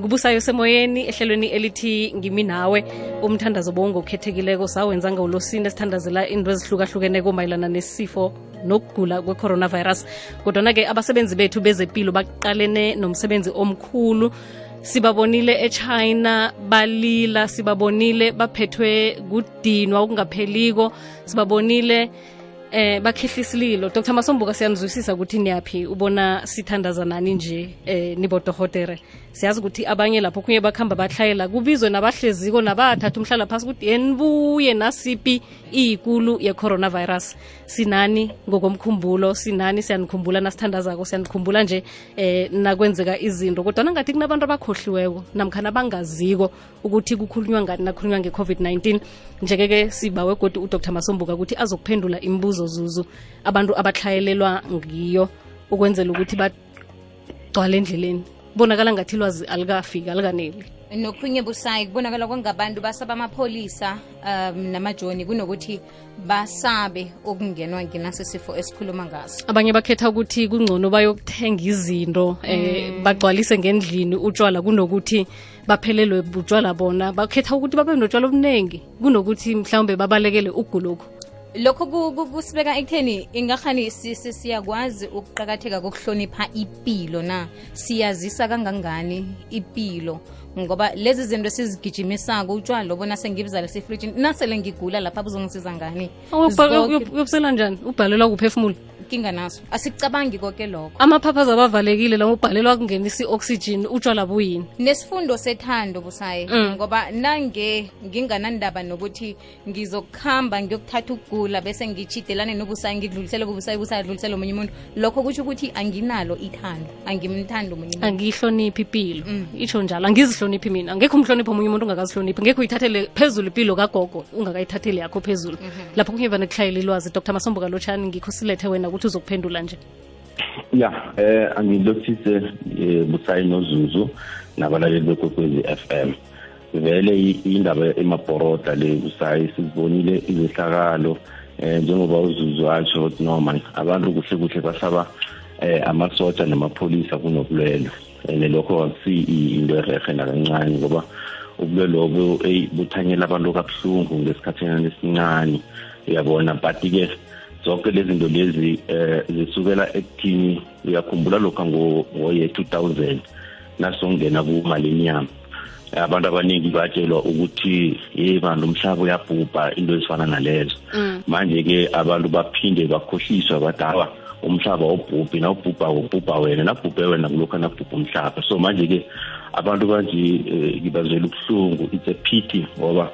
ngubusayo semoyeni ehlelweni elithi ngimi nawe. Umthandazo bowungokhethekileko sawenzanga ulosini esithandazela into ezihlukahlukeneko mayelana nesifo nokugula kwe-coronavirus. Kodwana-ke abasebenzi bethu bezempilo baqalene nomsebenzi omkhulu. Sibabonile echina balila sibabonile baphethwe kudinwa okungapheliko sibabonile eh bakhehlisa ililo dr masombuka siyanizwisisa ukuthi niyaphi? Ubona sithandaza nani nje eh nibodohotere siyazi ukuthi abanye lapho kunye bakuhamba bahlayela kubizwe nabahleziko nabathatha umhlala phasi ukuthi yenibuye nasipi iyikulu ye-coronavirus? Sinani ngokomkhumbulo sinani siyanikhumbula nasithandazako siyanikhumbula nje eh nakwenzeka izinto. Kodwa nangathi kunabantu abakhohliweko namkhana abangaziko ukuthi kukhulunywa ngani nakhulunywa nge-covid-19 njeke-ke sibawe godi udr. Masombuka ukuthi azokuphendula imibuzo zuzu abantu abatlhayelelwa ngiyo ukwenzela ukuthi bagcwale endleleni kubonakala ngathi ilwazi alikafiki alikaneli. Nokhunye busayi kubonakala kwangabantu basaba amapholisa um namajoni kunokuthi basabe okungenwa ngenase sifo esikhuluma ngaso. Abanye bakhetha ukuthi kungcono bayokuthenga izinto eh bagcwalise ngendlini utshwala kunokuthi baphelelwe butshwala bona. Bakhetha ukuthi babe notshwala obuningi kunokuthi mhlawumbe babalekele ugulokhu lokho ku- ku- kusibeka ekutheni ingakhani si- si- siyakwazi ukuqakatheka kokuhlonipha ipilo na? Siyazisa kangangani ipilo? Ngoba lezi zinto esizigijimisako utshwala lobona nase ngibuzala sefrijini nasele ngigula lapha buzongisiza ngani? Uyobusela njani? Ubhalelwa kuphefumula inkinga naso. Asicabangi konke lokho. Amaphapha abavalekile la ubhalelwa kungenisa i-oxygen utshwala buyini? Nesifundo sethando busayi ngoba nange nginganandaba nokuthi ngizokuhamba ngiyokuthatha ukugula bese ngichidelane nobusayi ngidlulisele kubusayi busayi adlulisele omunye umuntu. Lokho kusho ukuthi anginalo ithando angimthandi omunye umuntu. Angiyihloniphi impilo itsho njalo angizihloniphi mina. Ngekho umhloniphi omunye umuntu ungakazihloniphi ngekho uyithathele phezulu impilo kagogo ungakayithatheli yakho phezulu. Lapho kungeva nekuhlayela ilwazi dr. Masombuka kalotshani ngikho silethe wena ukuthi uzokuphendula nje? Ya eh angilothise eh, busayi nozuzu nabalaleli bekwekwezi FM vele i- indaba emabhoroda le busayi sizibonile izehlakalo eh njengoba uzuzu atsho ukuthi noma abantu kuhle kuhle basaba eh amasotsha namapholisa kunobulwelo and lokho akusi into erehe nakancane ngoba ubulwelo lobo ey buthanyela abantu kabuhlungu ngesikhathini esincane. Uyabona but ke zonke lezi zinto lezi eh zisukela ekuthini uyakhumbula lokho ngoye 2000 nasongena ku-millennium abantu abaningi batshelwa ukuthi ye bantu umhlaba uyabhubha into ezifana nalezo. Manje-ke abantu baphinde bakhohliswa bathi hawa umhlaba awubhubhi nawubhubha ubhubha wena nabhubhe wena kulokhu nabhubha umhlaba. So manje-ke abantu banje eh, ngibazwela ubuhlungu it's a pity ngoba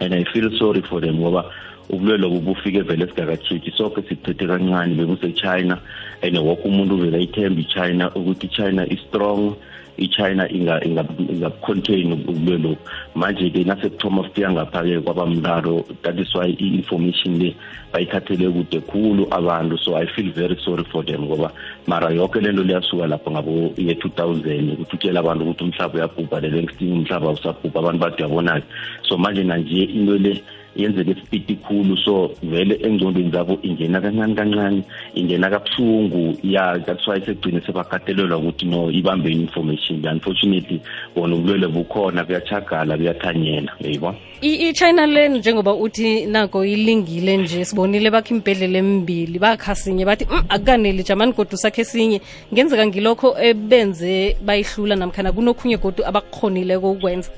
and i feel sorry for them ngoba ubulwelo bubufike vele sigakachiki sonke siphethe kancane bebuse-china and woke umuntu uvele ayithemba i-china ukuthi i-china is strong i-china ingabucontain ubulwelo manje-ke nasekuthoma kufika ngapha-ke kwabamlalo that is why i-information le bayithathele kude khulu abantu. So i feel very sorry for them ngoba mara yonke lento liyasuka lapho ngabo ye-two thousand ukuthi utshela abantu ukuthi umhlaba uyabhubha the next thing umhlaba usabhubha abantu bathi uyabona-ke so manje nanje into le yenzeke spiti khulu so vele engcondweni zabo ingena kancane kancane ingena kabuhlungu. Ya that's why segcine sebakatelelwa ukuthi no ibambe i-information. Unfortunately bona ubulwele bukhona buyachagala kuyathanyela uyayibona i-china le njengoba uthi nako ilingile nje sibonile bakho imbhedlela emibili bakha sinye bathi "Mm, akukaneli jamani godu sakhe sinye. Ngenzeka ngilokho ebenze bayihlula namkhana kunokhunye godu abakukhonileko ukwenza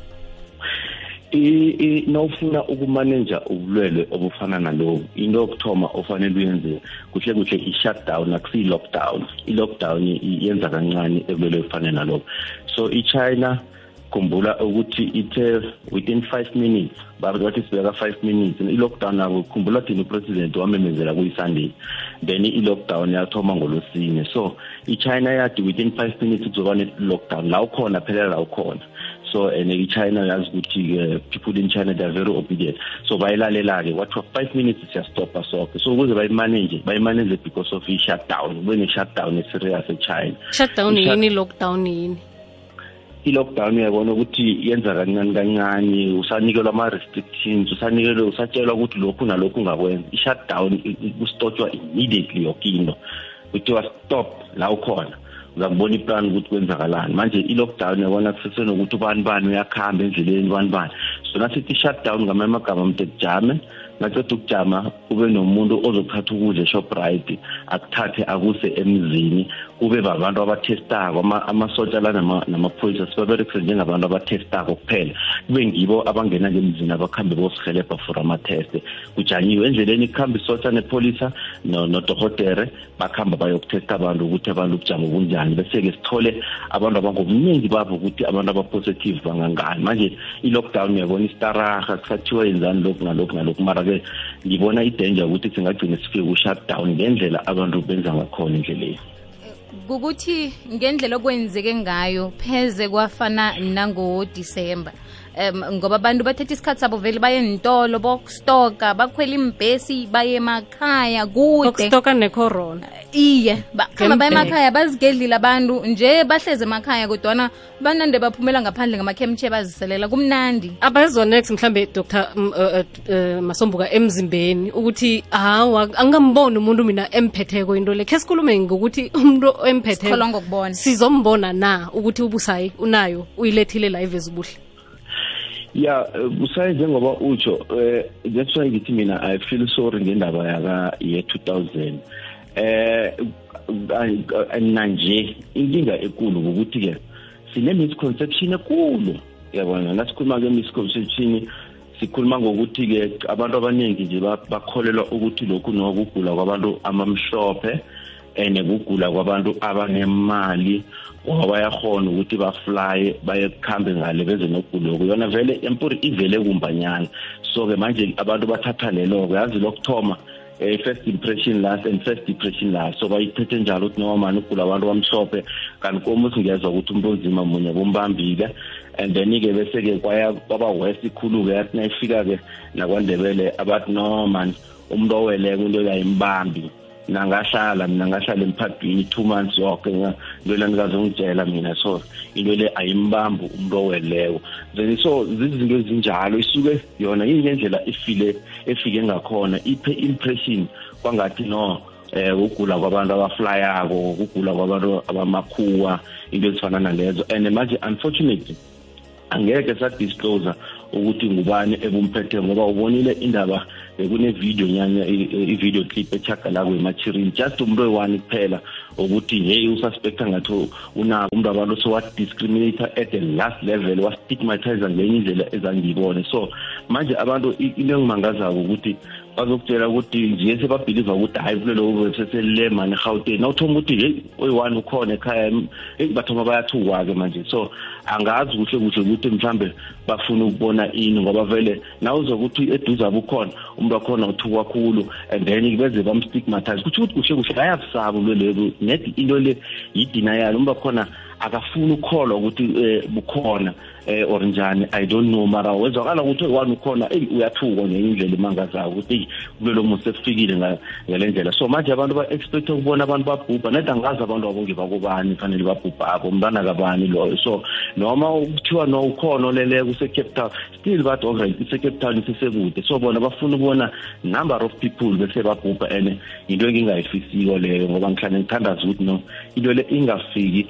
nawufuna ukumaneja ubulwele obufana nalobu into yokuthoma ofanele uyenze kuhle kuhle i-shutdown akusiyi-lockdown i-lockdown i- yenza kancane ebulwele obufana nalobo so i-china khumbula ukuthi ithe within five minutes ba- bathi sibeka five minutes. I-lockdown nabo khumbula thina upresident wamemezela kuyi-sunday then i-lockdown yathoma ngolosine so i-china yathi within five minutes kuzoba ne-lockdown la ukhona phelela la ukhona. So and i-china yazi ukuthi-ke people in china they are very obedient. So bayilalela-ke kwathiwa five minutes siyastopha sonke so ukuze bayimanage bayimanage because of i-shutdown kube ne-shutdown eserious echina shutdown I-shut- yini lockdown yini? I-lockdown uyabona ukuthi yenza kancane kancane usanikelwa ama-restrictions usanikelwe usatshelwa ukuthi lokhu nalokhu ungakwenza. I-shutdown i- i- kustotshwa immediately yoke into. Kuthiwa stop la ukhona. Uzakubona iplan ukuthi kwenzakalani. Manje i-lockdown yabona kusesenokuthi ubani bani uyakuhamba endleleni ubani bani. So nasithi i-shutdown ngamanye amagama mntu kujame. Naceda ukujama kube nomuntu ozothatha ukudla eshoprite akuthathe akuse emzini. Kube babantu abathestako amasotsha la namaphoyisa sibaberekise njengabantu abathestako kuphela. Kube ngibo abangena ngemzini abakhambe bosihelebha for ama-test. Kujanyiwe endleleni kuhamba isotsha nepholisa nodohotere bakuhamba bayokuthesta abantu ukuthi abantu ubujamo bunjani. Bese-ke sithole abantu abangobuningi babo ukuthi abantu abapositive bangangani. Manje i-lockdown uyabona istaraha kusathiwa yenzani lokhu nalokhu nalokhu. Mara-ke ngibona idanger ukuthi singagcine sifike ku-shutdown ngendlela abantu benza ngakhona endleleni. Kukuthi ngendlela okwenzeke ngayo pheze kwafana nangodisemba um ngoba abantu bathetha isikhathi sabo vele baye ntolo bokustoka bakhwela imbhesi baye emakhaya kude. Necorona iye. Bakhamba baye emakhaya bazigedlile abantu nje bahleze emakhaya kodwana banande baphumela ngaphandle ngamakhemtshe baziselela kumnandi. Abazonex next mhlambe dr. Uh, uh, masombuka emzimbeni ukuthi hawa angingamboni umuntu mina emphetheko into le. Khe sikhulume ngokuthi umuntu emphetheko sizombona na ukuthi ubusayi unayo uyilethile la ezibuhle? Ubuhle ya busayi njengoba utsho eh that's why ngithi mina i feel sorry ngendaba yaka ye 2000 eh nanje inkinga ekulu ukuthi ke sine misconception ekulu yabona? Nasikhuluma ke misconception sikhuluma ngokuthi ke abantu abaningi nje bakholelwa ukuthi lokhu nokugula kwabantu amamhlophe and kugula kwabantu abanemali ngoba bayakhona ukuthi baflye baye kuhambe ngale beze noguloku yona vele empuri ivele kumbanyana. So-ke manje abantu bathatha lelo-ke yazi lokuthoma eh first impression last and first depression last so bayithethe njalo ukuthi noma mani ugula abantu bamhlophe kanti komuthi ngiyezwa ukuthi umuntu onzima munye bombambile. And then-ke bese-ke kwaya kwaba west ikhulu-ke yathi nayifika-ke nakwandebele abathi no mani umuntu oweleko into yayimbambi nangahlala mina ngahlala emphadwini two months yonke into le nikazongitshela mina. So into le ayimbambi umuntu oweleyo then so zizinto ezinjalo isuke yona yingendlela ifile efike ngakhona iphe impression kwangathi no eh ukugula kwabantu abaflyako ukugula kwabantu abamakhuwa into ezifana nalezo. And manje unfortunately angeke sadisclose ukuthi ngubani ebumphethe ngoba ubonile indaba kune-video nyanya i-video clip echaga kwemachirini just umuntu oyi-one kuphela ukuthi hey ususpecta ngathi unako umuntu abantu sowadiscriminate at the last level wastigmatize ngenye indlela ezangiyibone. So manje abantu into engimangazako ukuthi bazokutshela ukuthi nje sebabhiliva ukuthi hayi kulelo seselile mani egauteng nawuthoma ukuthi heyi oyi-one ukhona ekhaya heyi bathoma bayathuka-ke manje. So angazi kuhle kuhle ukuthi mhlambe bafuna ukubona ini ngoba vele nawuzokuthi eduzabo ukhona umuntu wakhona uthuka kakhulu and then beze bamstigmatize. Kutho ukuthi kuhle kuhle bayabusaba ulwelelo net into le yi-denial. Umuntu wakhona akafuni ukukholwa ukuthi bukhona. Eh or njani? I don't know mara wezwakala ukuthi one ukhona eyi uyathuka ngenye indlela imangazako ukuthi kulelo muntu sekufikile ngale ndlela. So manje abantu ba-expecte ukubona abantu babhubha nedi angazi abantu abo ngibakubani fanele babhubhapho umntana kabani loyo so noma kuthiwa no ukhona oleleko use-cape town still bathi alright ise-cape town isesekude so bona bafuna ukubona number of people bese babhubha and into engingayifisiko leyo ngoba ngihlale ngithandaza ukuthi no into le ingafiki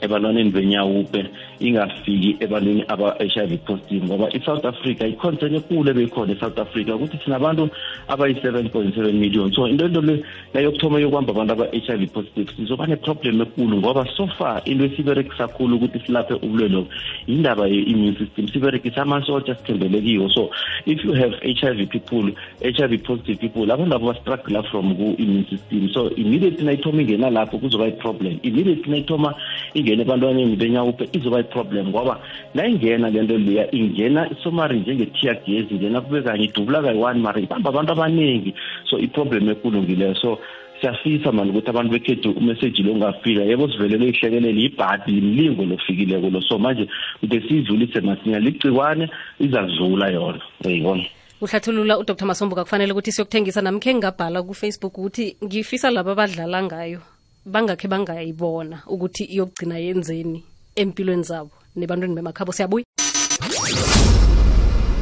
ebantwaneni benyawupe. Ingafiki ebantwini aba-HIV positive ngoba i-South Africa i-concern ekulu ebeyikhona e-South Africa ukuthi thina abantu abayi-7.7 million. So into into le nayokuthoma yokuhamba abantu aba-HIV positive sizoba neproblem ekulu ngoba so far into esiberekisa kakhulu ukuthi silaphe ubulwelo yindaba ye-immune system. Siberekisa amasotsha sithembelekiwo so if you have HIV people HIV positive people abantu abo bastruggle from ku-immune system. So immediately nayithoma ingena lapho kuzoba i-problem immediately nayithoma ingena ebantwaneni benyawupe izoba i-problem ngoba nayingena le nto leya ingena isomari njenge-tear ingena kube kanye idubula kayi-one mara ibamba abantu abaningi. So i-problem enkulu ngileyo so siyafisa mani ukuthi abantu bekhethu umeseji lo ungafika yebo sivelelwe ihlekelele ibhadi imlingo lofikile kulo so manje kude siyidlulise masinya ligciwane izakudlula yona. Uyibona uhlathulula udr. Masombuka kufanele ukuthi siyokuthengisa. Namkhe ngingabhala kufacebook ukuthi ngifisa laba abadlala ngayo bangakhe bangayibona ukuthi iyokugcina yenzeni empilweni zabo nebantwini bemakhabo. Siyabuya.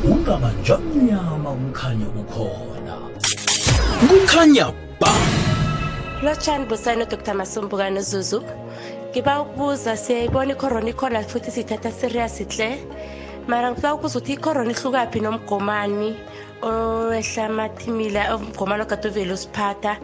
Ungabanja mnyama umkhanya ukhona kukhanya ba. Lotshani busani udr. Masombuka nozuzu ngiba ukubuza siyayibona icorona ikhona futhi siyithatha serious hle mara ngiba ukubuza ukuthi icorona ihlukaphi nomgomani owehla amathimila umgomani ogade uvele usiphatha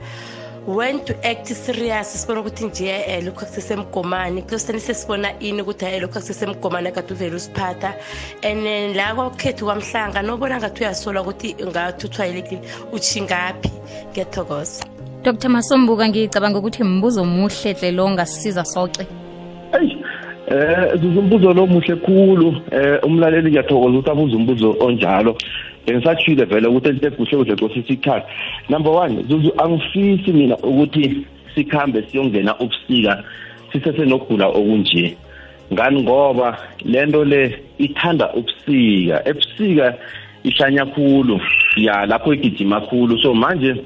when to act serious sibona ukuthi nje eh lokho akusesemgomani. Kuseni sesibona ini ukuthi hayi lokho akusesemgomani akade uvele usiphatha. And then la kwakhethu kwamhlanga nobona ngathi uyasola ukuthi ngathi uthwayelekile uchingaphi ngiyathokoza. Dr masombuka ngicabanga ukuthi mbuzo muhle hle lo ngasisiza soce eyi eh umbuzo lo muhle khulu. Eh umlaleli ngiyathokoza ukuthi abuze umbuzo onjalo. Bengisatshile vele ukuthi into ebuhle kuhle kosi sikhathi number one zuzu angifisi mina ukuthi sikhambe siyongena ubusika sisesenogula okunje. Ngani? Ngoba lento le ithanda ubusika. Ebusika ishanya khulu ya lapho igijima khulu. So manje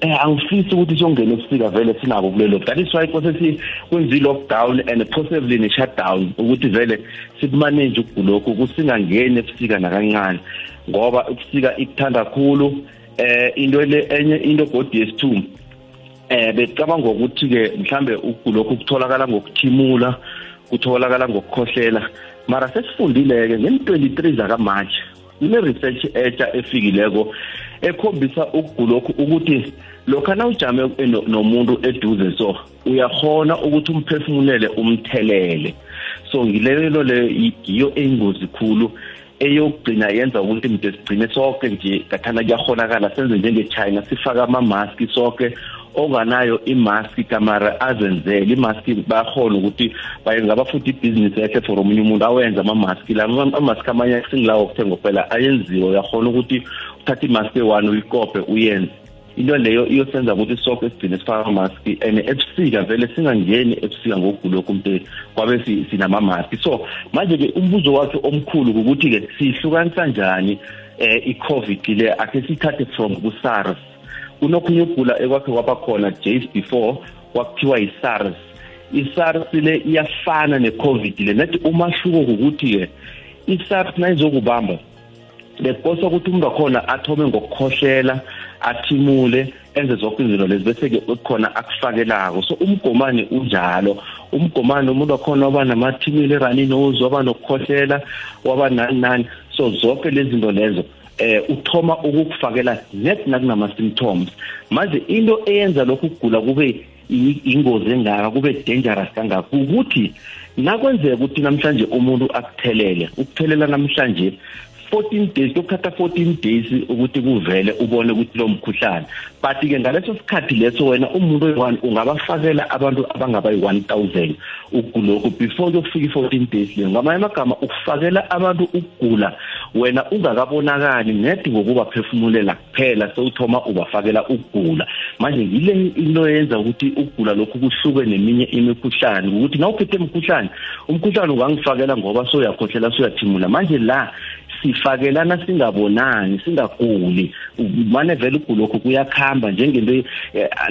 eh angifisi ukuthi siyongena ebusika vele sinabo kulelo that is why kose si kwenza i-lockdown and possibly ne-shutdown ukuthi vele sikumanage ukugulokhu kusingangeni ebusika nakancane. Ngoba ubusika ikuthanda kakhulu eh into le enye into godi yesithu eh becabanga ukuthi ke mhlambe ukugulokhu kutholakala ngokuthimula kutholakala ngokukhohlela. Mara sesifundile ke ngem-23 zakamarch ine research etsha efikileko ekhombisa ukugulokhu ukuthi lokho nawujame nomuntu eduze so uyakhona ukuthi umphefumulele umthelele. So ngilelo le yiyo eyingozi khulu eyokugcina yenza ukuthi mde sigcine sonke nje ngathana kuyakhonakala senze njenge-china sifake amamaski sonke onganayo imaski kamara azenzele. Imaski bayakhona ukuthi bayengaba futhi ibhizinisi ehle for omunye umuntu awenza amamaski la amamaski amanye singilawo okuthenga kuphela ayenziwe. Uyakhona ukuthi uthathe imaski eyi-one uyikophe uyenze. Into leyo iyosenza ukuthi sonke sigcine sifaka amamaski and ebusika vele singangeni ebusika ngokugulokhu umntu kwabe sinamamaski. So manje-ke umbuzo wakhe omkhulu ukuthi-ke siyihlukanisa njani um i-covid le akhe siyithathe from ku-sars? Kunokhunye ukugula ekwakhe kwaba khona days before kwakuthiwa yi-sars. I-sars le iyafana ne-covid le. Nathi umahluko kukuthi-ke i-sars nayizokubamba bekukosa ukuthi umuntu wakhona athome ngokukhohlela athimule enze zonke izinto lezi bese-ke khona akufakelako. So umgomani unjalo. Umgomani umuntu wakhona waba namathimile erani nose waba nokukhohlela waba nani nani. So zonke lezi zinto lezo eh uthoma ukukufakela net nakunama-symptoms. Manje into eyenza lokhu kugula kube ingozi engaka kube dangerous kangaka ukuthi nakwenzeka ukuthi namhlanje umuntu akuthelele. Ukuthelela namhlanje 14 days lokuthatha 14 days ukuthi kuvele ubone ukuthi lo mkhuhlane. But ke ngaleso sikhathi leso wena umuntu oyi-1 ungabafakela abantu abangaba yi-1000 ukugulokhu before kuyofika i-14 days leyo. Ngamanye amagama ukufakela abantu ukugula wena ungakabonakali nedi ngokubaphefumulela kuphela sewuthoma ubafakela ukugula. Manje yile into yenza ukuthi ukugula lokhu kuhluke neminye imikhuhlane ukuthi na uphethe umkhuhlane umkhuhlane ungangifakela ngoba soyakhohlela soyathimula manje la sifakelana singabonani singaguli. Mane vele ugulokhu kuyakhamba njengento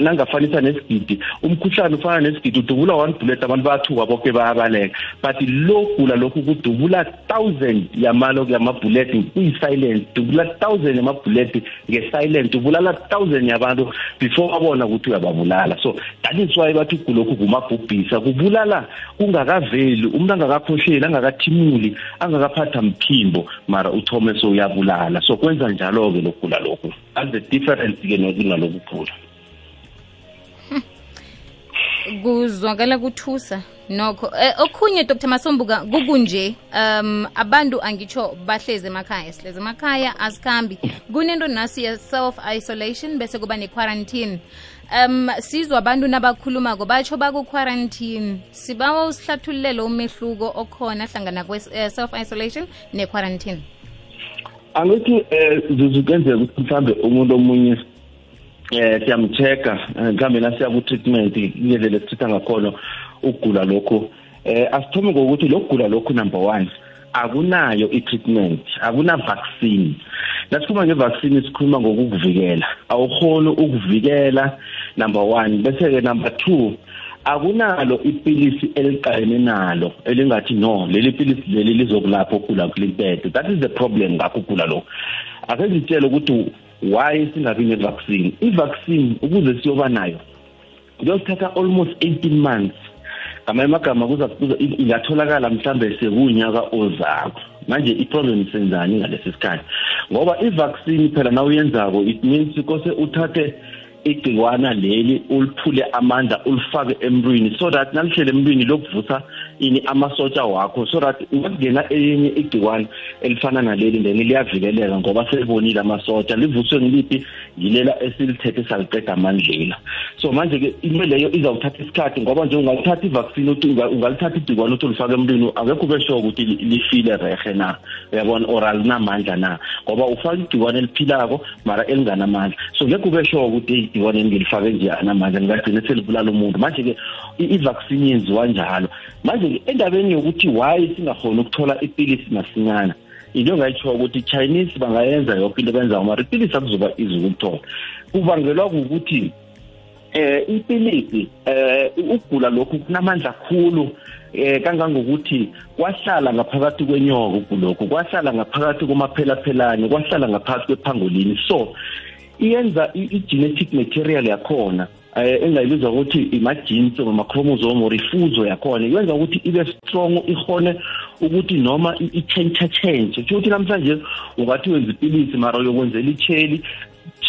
nangafanisa nesigidi. Umkhuhlane ufana nesigidi udubula one bullet abantu bayathuka bonke bayabaleka. But lo gula lokhu kudubula thousand yamalo yamabullet kuyi-silent. Dubula thousand yamabullet nge-silent. Ubulala thousand yabantu before babona ukuthi uyababulala. So that is why bathi ugulokhu kumabhubhisa. Kubulala kungakaveli. Umuntu angakakhohleli angakathimuli angakaphatha mphimbo. Mara uthome so uyabulala so kwenza njalo-ke lokugula lokhu that's the difference-ke nalokhu kugula kuzwakala kuthusa nokho. Eh, okhunye dr. Masombuka kukunje um abantu angitsho bahlezi emakhaya sihlezi emakhaya asikhambi kunento nasi ye-self isolation bese kuba ne-quarantine um sizwa abantu nabakhulumako batsho baku-quarantine. Sibawa usihlathululele umehluko okhona hlangana kwe-self isolation ne-quarantine. Angithi um zuzu kenzeka ukuthi mhlawumbe umuntu omunye eh siyamcheck mhlambe nasiya ku treatment indlela esithatha ngakhona ukugula lokhu. Eh asithome ngokuthi lokugula lokhu number 1 akunayo i-treatment akuna vaccine nasikhuluma ngevaccine sikhuluma ngokukuvikela. Awukhona ukuvikela number 1 bese ke number 2 akunalo ipilisi eliqalene nalo elingathi no leli pilisi leli lizokulapha ukugula kuliphethe that is the problem ngakho ukugula lokho ake ngitshele ukuthi why singabi ne-vaccine? I-vaccine ukuze siyoba nayo kuyosithatha almost 18 months. Ngamanye amagama kuza kuza- ingatholakala mhlambe sekunyaka ozako. Manje iproblem senzani ngalesi sikhathi? Ngoba i-vaccine phela na uyenzako it means kose uthathe igciwana leli uliphule amandla ulifake emntwini so that nalihlele emntwini lokuvusa ini amasotsha wakho so that ungakungena elinye igciwane elifana naleli then liyavikeleka ngoba selibonile amasotsha. Livuswe ngiliphi? Yilela esilithethe saliqeda amandlela. So manje-ke into leyo izawuthatha isikhathi ngoba nje ungalithatha i-vaccine uthi unga- ungalithatha igciwane uthi ulifake emntwini akekho ube sure ukuthi li- lifile rehe na. Uyabona? Or alinamandla na? Ngoba ufake igciwane eliphilako mara elinganamandla. So ngekho ube sure ukuthi "Hey, igciwane ngilifake nje anamandla ngingagcine selibulala umuntu. Manje-ke i- i-vaccine yenziwa njalo. Manje-ke endabeni yokuthi why singakhoni ukuthola ipilisi masinyana? Into engayitsho ukuthi chinese bangayenza yonke into benzayo mara ipilisi akuzoba izi ukuthola kubangelwa kukuthi eh ipilisi eh ukugula lokhu kunamandla kakhulu eh kangangokuthi kwahlala ngaphakathi kwenyoko ukugulokhu kwahlala ngaphakathi komaphelaphelane kwahlala ngaphakathi kwepangolini so iyenza i- i-genetic material yakhona eh engayibiza ukuthi ima-genes or ama-chromosome or ifuzo yakhona yenza ukuthi ibe strong ihone ukuthi noma i- i-change change kusho ukuthi namhlanje ungathi wenza ipilisi mara uyokwenzela icheli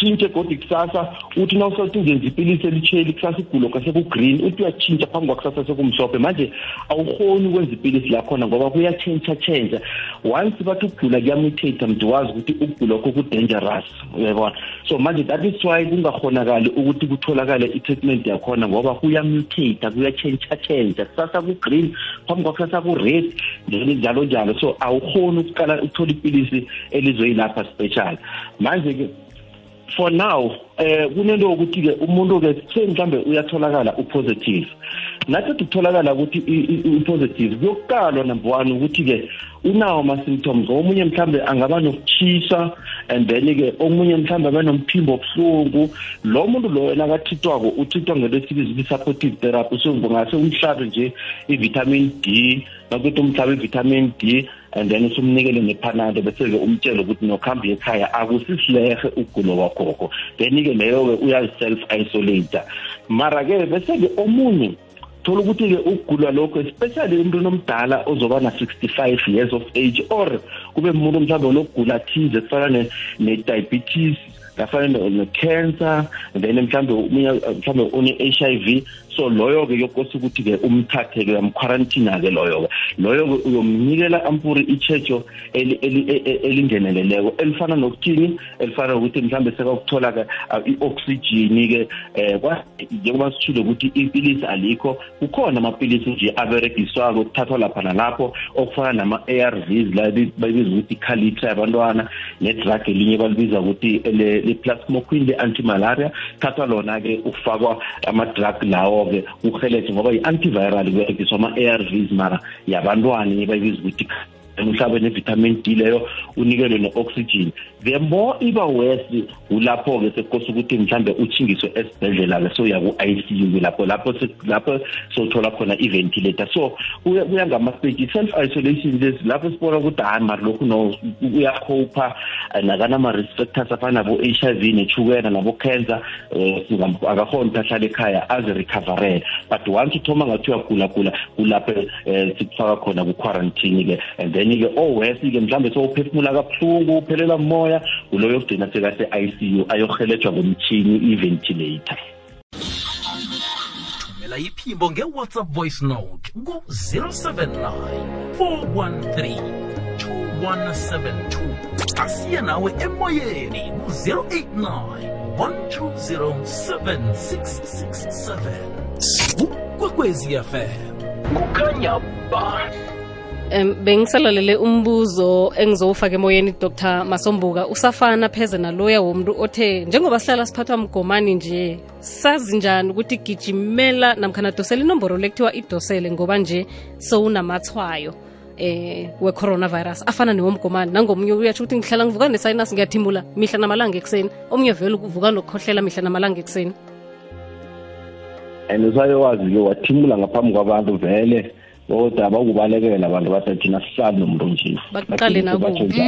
tshintshe godi kusasa uthi na usathi ungenza ipilisi elitsheli kusasa igulo kasekugreen uthi uyatshintsha phambi kwakusasa sekumhlophe. Manje awukhoni ukwenza ipilisi lakhona ngoba kuyatshentshatshentsha once bathi ukugula kuyamutate mntu wazi ukuthi ukugula okho ku-dangerous uyabona? So manje that is why kungakhonakali ukuthi kutholakale i-treatment yakhona ngoba kuyamutate kuyatshentshatshentsha kusasa ku-green phambi kwakusasa ku-red njalo njalo so awukhoni ukuqala ukuthola ipilisi elizoyilapha special. Manje-ke for now eh kunento ukuthi ke umuntu ke semhlambe uyatholakala upositive. Nathi kutholakala ukuthi upositive kuyokuqalwa number 1 ukuthi ke unawo ama symptoms omunye mhlambe angaba nokuchisa and then ke omunye mhlambe abe nomphimbo obuhlungu. Lo muntu lo yena akathithwako uthithwa ngelesibiza ukuthi supportive therapy. So ngase umhlabe nje i-vitamin D nokuthi umhlabe i-vitamin D. and then sumnikele nephanado bese-ke umtshele ukuthi nokuhambe ekhaya akusisilehe ugulo kwakhokho then-ke leyo-ke uyazi-self isolate mara-ke bese-ke omunye thola ukuthi-ke ukugula lokho especially emntwini omdala ozoba na-65 years of age or kube umuntu mhlawumbe onokugula thize kufana ne- ne-diabetes kafana ne- ne-cancer then mhlawumbe omunye mhlawumbe une-HIV so loyo-ke kuyokose ukuthi-ke umthathe-ke uyamquarantina-ke loyo-ke. Loyo-ke uyomnikela ampuri ichecho eli- eli- e- e- elingeneleleko elifana nokuthini? Elifana nokuthi mhlawumbe sekakuthola-ke uh, i-oxygen-ke um njengoba sitshile ukuthi ipilisi alikho kukhona amapilisi nje aberegiswako kuthathwa lapha nalapho okufana nama-ARVs la bi- bayibiza ukuthi ikhalitha yabantwana ne-drug elinye balibiza ukuthi le-plasmoquin le-antimalaria. Thathwa lona-ke ufakwa ama-drug lawo-ke uheleshe ngoba i-antiviral kuberegiswa ama-ARVs mara yabantwana bayibiza ukuthi mhlawumbe ne-vitamin D leyo unikelwe ne-oxygen the more iba worse kulapho-ke sekukose ukuthi mhlambe uthingiswe esibhedlela-ke so yaku-ICU lapho lapho se- lapho sothola khona i-ventilator. So kuya kuya ngama-stage i-self isolation lezi lapho sibona ukuthi hayi mari lokhu no uyakhopha nakanama-risk factors afana nabo-h i v nechukela nabo-cancer um akakhona ukuthi ahlale ekhaya azi-recoverele. But once uthoma ngathi uyagulagula kulapho um sikufaka khona ku-quarantine-ke and then-ke owesi-ke mhlawumbe sowuphefumula kabuhlungu uphelela moya. Uloyo ogcina sekase-i c u ayohelejwa ngomtshini i-ventilator. Thumela iphimbo nge-whatsapp voice note ku-079 413 2172 asiye nawe emoyeni ku-089 120 7667 ukwekwezi fm kukhanya ba um bengisalalele umbuzo engizowufaka emoyeni dr. Masombuka. Usafana pheze naloya womuntu othe njengoba sihlala siphathwa mgomani nje sazi njani ukuthi gijimela namkhana dosele inomboro lekuthiwa idosele ngoba nje sowunamathwayo eh we-coronavirus. Afana newomgomani nangomunye uyatsho ukuthi ngihlala ngivuka nesayinasi ngiyathimula mihla namalanga ekuseni. Omunye vele uvuka nokukhohlela mihla namalanga ekuseni. And usayewazi-ke wathimula ngaphambi kwabantu vele kodwa abakubalekela abantu bathi thina sisabi nomuntu onje. Bakuqale nakumbi.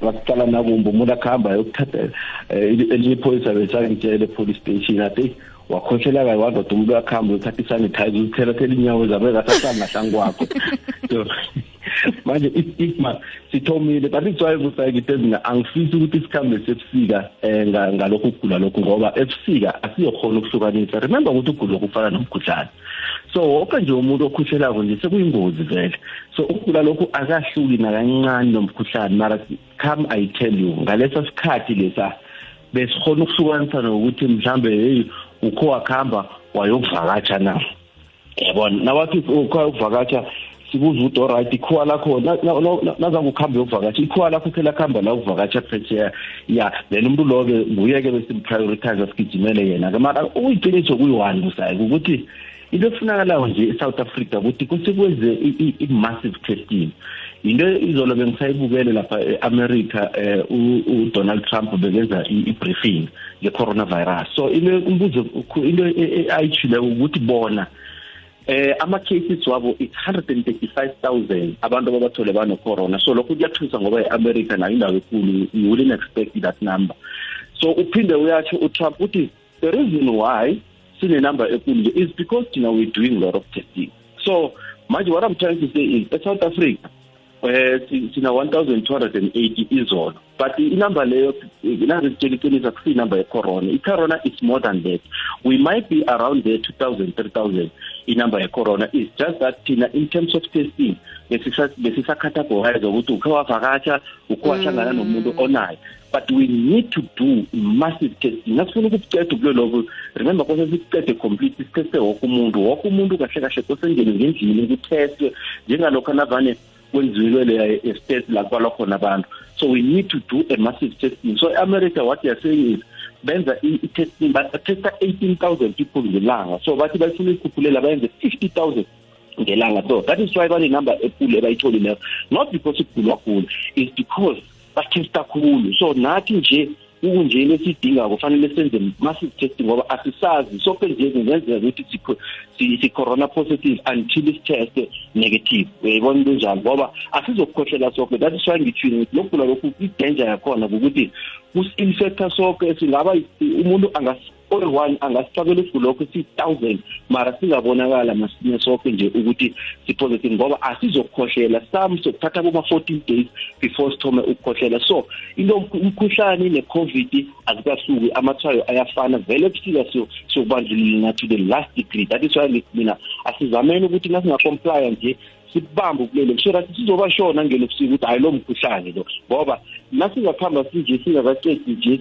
bakuqala nakumbi. Umuntu akuhamba ayokuthatha um elinye ipholisa besangitshele e-police station athi wakhoshela kayi wadoda umuntu uyakuhamba uyothatha isanitize uzithelathela inyawo zabeka sahlangahlangu kwakho so manje istigma sithomile but itswaye busayikithi ezina angifisi ukuthi isikhambe sebusika um ngalokhu ukugula lokhu ngoba ebusika asiyokhona ukuhlukanisa. Remember ukuthi ukugula lokhu kufana nomkhuhlane. So wonke nje umuntu okhutshelako nje sekuyingozi vele. So ukugula lokhu akahluki nakancane nomkhuhlane mara come i tell you ngalesa sikhathi lesa besikhona ukuhlukanisa nokuthi mhlambe hey ukho wakhamba wayokuvakatsha na? Yabona? Nawathi ukho ukuvakatsha sibuza ukuthi alright ikhuwa lakho nazange ukhambe yokuvakatsha ikhuwa lakho phela khamba la ukuvakatsha phesheya ya then umuntu lo-ke nguye-ke besimprioritize sigijimele yena-ke. Mara uyiqiniso kuyi-one busayi ukuthi into efunakalayo nje e-south africa ukuthi kusekwenze i-massive testing. Into izolo bengisayibukele lapha e-america um udonald trump bekenza i-briefing nge-coronavirus so into umbuzo into ayithileko ukuthi bona eh ama cases wabo it's 135,000 abantu ababathole bano corona so lokho kuyathusa ngoba eAmerica nayo indawo enkulu you wouldn't expect that number. So uphinde uyathi uTrump uthi the reason why sine number enkulu is because you know we're doing a lot of testing. So manje what i'm trying to say is e South Africa eh sina 1280 izolo. But inumber leyo inazitshela iqiniso kusi number ye corona i corona is more than that. We might be around there 2000 3000 inumber ye corona is just that thina in terms of testing besisa categorize ukuthi ukhe wavakatsha ukhe wahlangana nomuntu onayo but we need to do massive testing nasifuna ukuceda kulo lokho remember kose sikucede complete siteste woke umuntu. Woke umuntu kahle kahle kose ngene ngendlini kutestwe njengalokho navane kwenziwe leya estate la kubalwa khona abantu. So we need to do a massive testing. So america what they are saying is benza i-testing batesta 18000 people ngelanga. So bathi bayifuna ikhuphulela bayenze 50000 ngelanga. So that is why banenumber enkulu ebayitholileyo not because kugulwa khulu is because bathesta khulu. So nathi nje ukunjeni esidinga kufanele senze massive testing ngoba asisazi. Sonke nje kungenzeka ukuthi si corona positive until isitest negative. Uyayibona into njalo ngoba asizokukhohlela sonke that is why ngithini? Lokugula lokhu i-danger yakhona ukuthi kusi-infecta sonke singaba umuntu oyi-one angasifakela ukugulokho siyi-thousand mara singabonakala masinye sonke nje ukuthi si-positive ngoba asizokukhohlela. Some sokuthatha kuma-fourteen days before sithome ukukhohlela. So into umkhuhlane ne-covid azikasuki amathwayo ayafana. Vele ebusika siyokubandlulina to the last degree. That is why mina asizameni ukuthi nasingakomplya nje sikubambe kulelo so that sizoba shona ngelobusuku ukuthi hayi lo mkhuhlane lo ngoba nasingakuhamba sinje singakacedi nje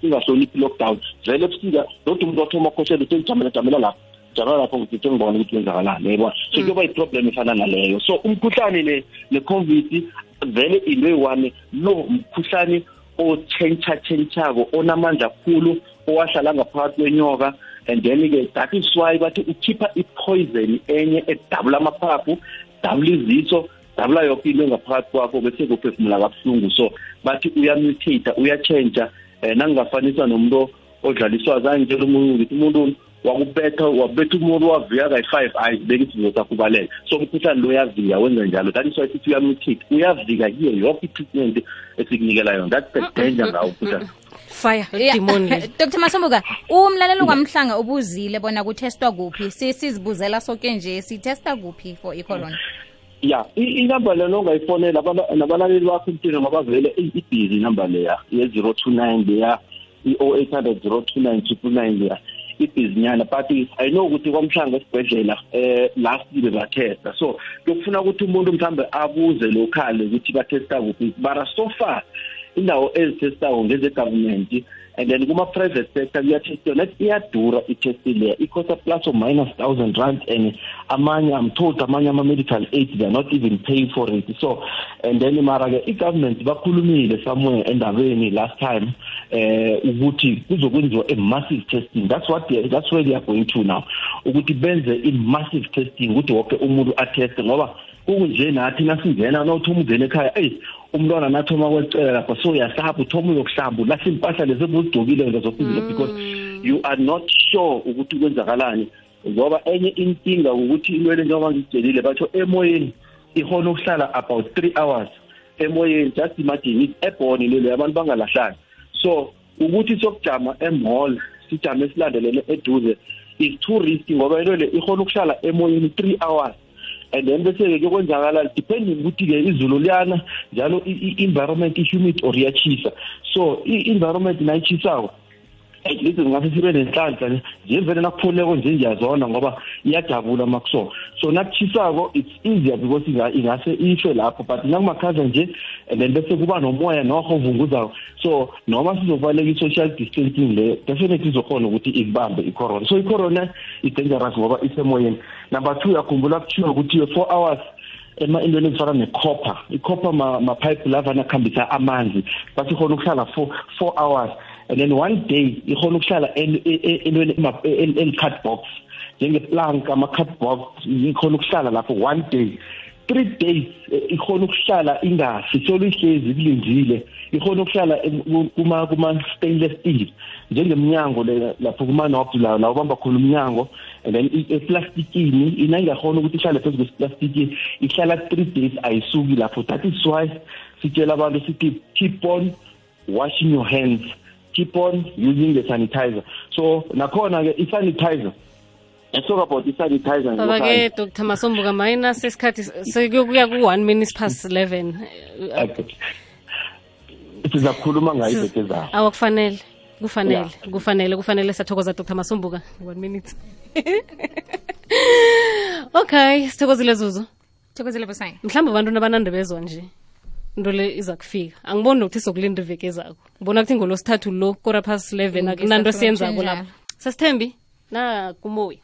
singahloniphi lockdown vele ebusika lodwa umuntu wathoma ukhoshela uthi jamela jamela lapho. Jamela lapho ngithi ngibona ukuthi kwenzakalani yayibona so kuyoba yiproblem efana naleyo. So umkhuhlane ne-covid vele into eyi-one lo mkhuhlane otshentsha-tshentshako onamandla kakhulu owahlala ngaphakathi kwenyoka and then-ke that is why bathi ukhipha i-poison enye edabula amaphaphu dabula iziso dabula yoke into engaphakathi kwakho bese kuphefumula kabuhlungu. So bathi uyamutata uyatshentsha um nangingafanisa nomuntu odlaliswa zangitshela umuntu ukuthi umuntu wakubetha wabetha umuntu wavika kayi-five hayi sakho uzosakubaleka so umkhuhlane lo uyavika wenza njalo. That is why sithi uyamutate uyavika kiye yonke i-treatment esikunikela yona. That's the danger ngawo umkhuhlane. Fire demon. Dr masombuka umlalelo kwamhlanga ubuzile bona kutestwa kuphi? Sizibuzela sonke nje sitesta kuphi for i-corona ya inamba leyo ongayifonela nabalaleli bakho impilo ngoba vele ibhizi inamba leya ye-zero two nine leya i-o eight hundred zero two nine triple nine leya ibhizinyana but i know ukuthi kwamhlanga esibhedlela eh last year bathesta. So kuyokufuna ukuthi umuntu mhlambe abuze local ukuthi bathesta kuphi. Bara so far indawo ezithestayo ngeze-government and then kuma-private sector kuyathestiwa net iyadura i-testi leya i-costa plus or minus thousand rand and amanye i'm told amanye ama-medical aid they're not even paying for it. So and then mara-ke i-government bakhulumile somewhere endabeni last time eh ukuthi kuzokwenziwa a massive testing. That's what they, that's where they are going to now. Ukuthi benze i-massive testing ukuthi wonke umuntu atheste ngoba kunje nathi nasingena nawuthoma ungena ekhaya eyi umntwana nathoma kwecela lapha so uyasaba uthoma uyokuhlamba ulahla impahla lezi ebuzigcokile ngazokuzinto because you are not sure ukuthi kwenzakalani. Ngoba enye inkinga ukuthi inwele njengoba ngitshelile batho emoyeni ihona ukuhlala about three hours emoyeni just imagine it's airborne lelo abantu bangalahlani. So ukuthi sokujama emall sijame silandelene eduze is too risky ngoba into le ikhona ukuhlala emoyeni 3 hours. And then bese-ke kuyokwenzakala depending ukuthi-ke izulu liyana njalo i-environment i-humid or iyachisa so i-environment nayichisako at least ngase sibe nenhlanhla nje. Vele nakuphuleko nje ngiyazona ngoba iyajabula makuso so nakuchisako it's easier because ingase ife lapho. But nakumakhaza nje and then bese kuba nomoya noho ovunguzayo so noma sizobaleka i-social distancing le definitely izokhona ukuthi ikubambe i-corona. So i-corona i-dangerous ngoba isemoyeni. Number two yakhumbula kuthiwa ukuthi four hours ema intweni ezifana necopper. Icopper ma-pipe lava nakuhambisa amanzi. Bathi khona ukuhlala for four hours. And then one day ikhona ukuhlala entweni eli-card box. Njengeplank ama-card box ikhona ukuhlala lapho one day. Three days ikhona ukuhlala ingafi solo ihlezi kulindile ikhona ukuhlala kuma kuma stainless steel. Njengemnyango lapho kuma knobs la la ubamba khona umnyango. And then eplastikini ina ingakhona ukuthi ihlale phezu kwesiplastiki ihlala 3 days ayisuki lapho. That is why sitshela abantu sithi keep on washing your hands. Keep on using the sanitizer. So nakhona ke i-sanitizer. Let's talk about i-sanitizer. Baba ke dr. Masombuka minus sesikhathi sekuya ku-one minutes past 11 sizakhuluma ngayo ibheke zayo awakufanele kufanele. Kufanele kufanele sathokoza dr. Masombuka. One minute. Okay sithokozile zuzu? Thokozile busayi mhlawumbe abantu nabanande bezwa nje into le iza kufika. Angiboni nokuthi sokulinda iveke zakho ngibona kuthi ngolosithathu lo kora past 11 akunanto siyenzako lapho. Sasithembi? Na kumoya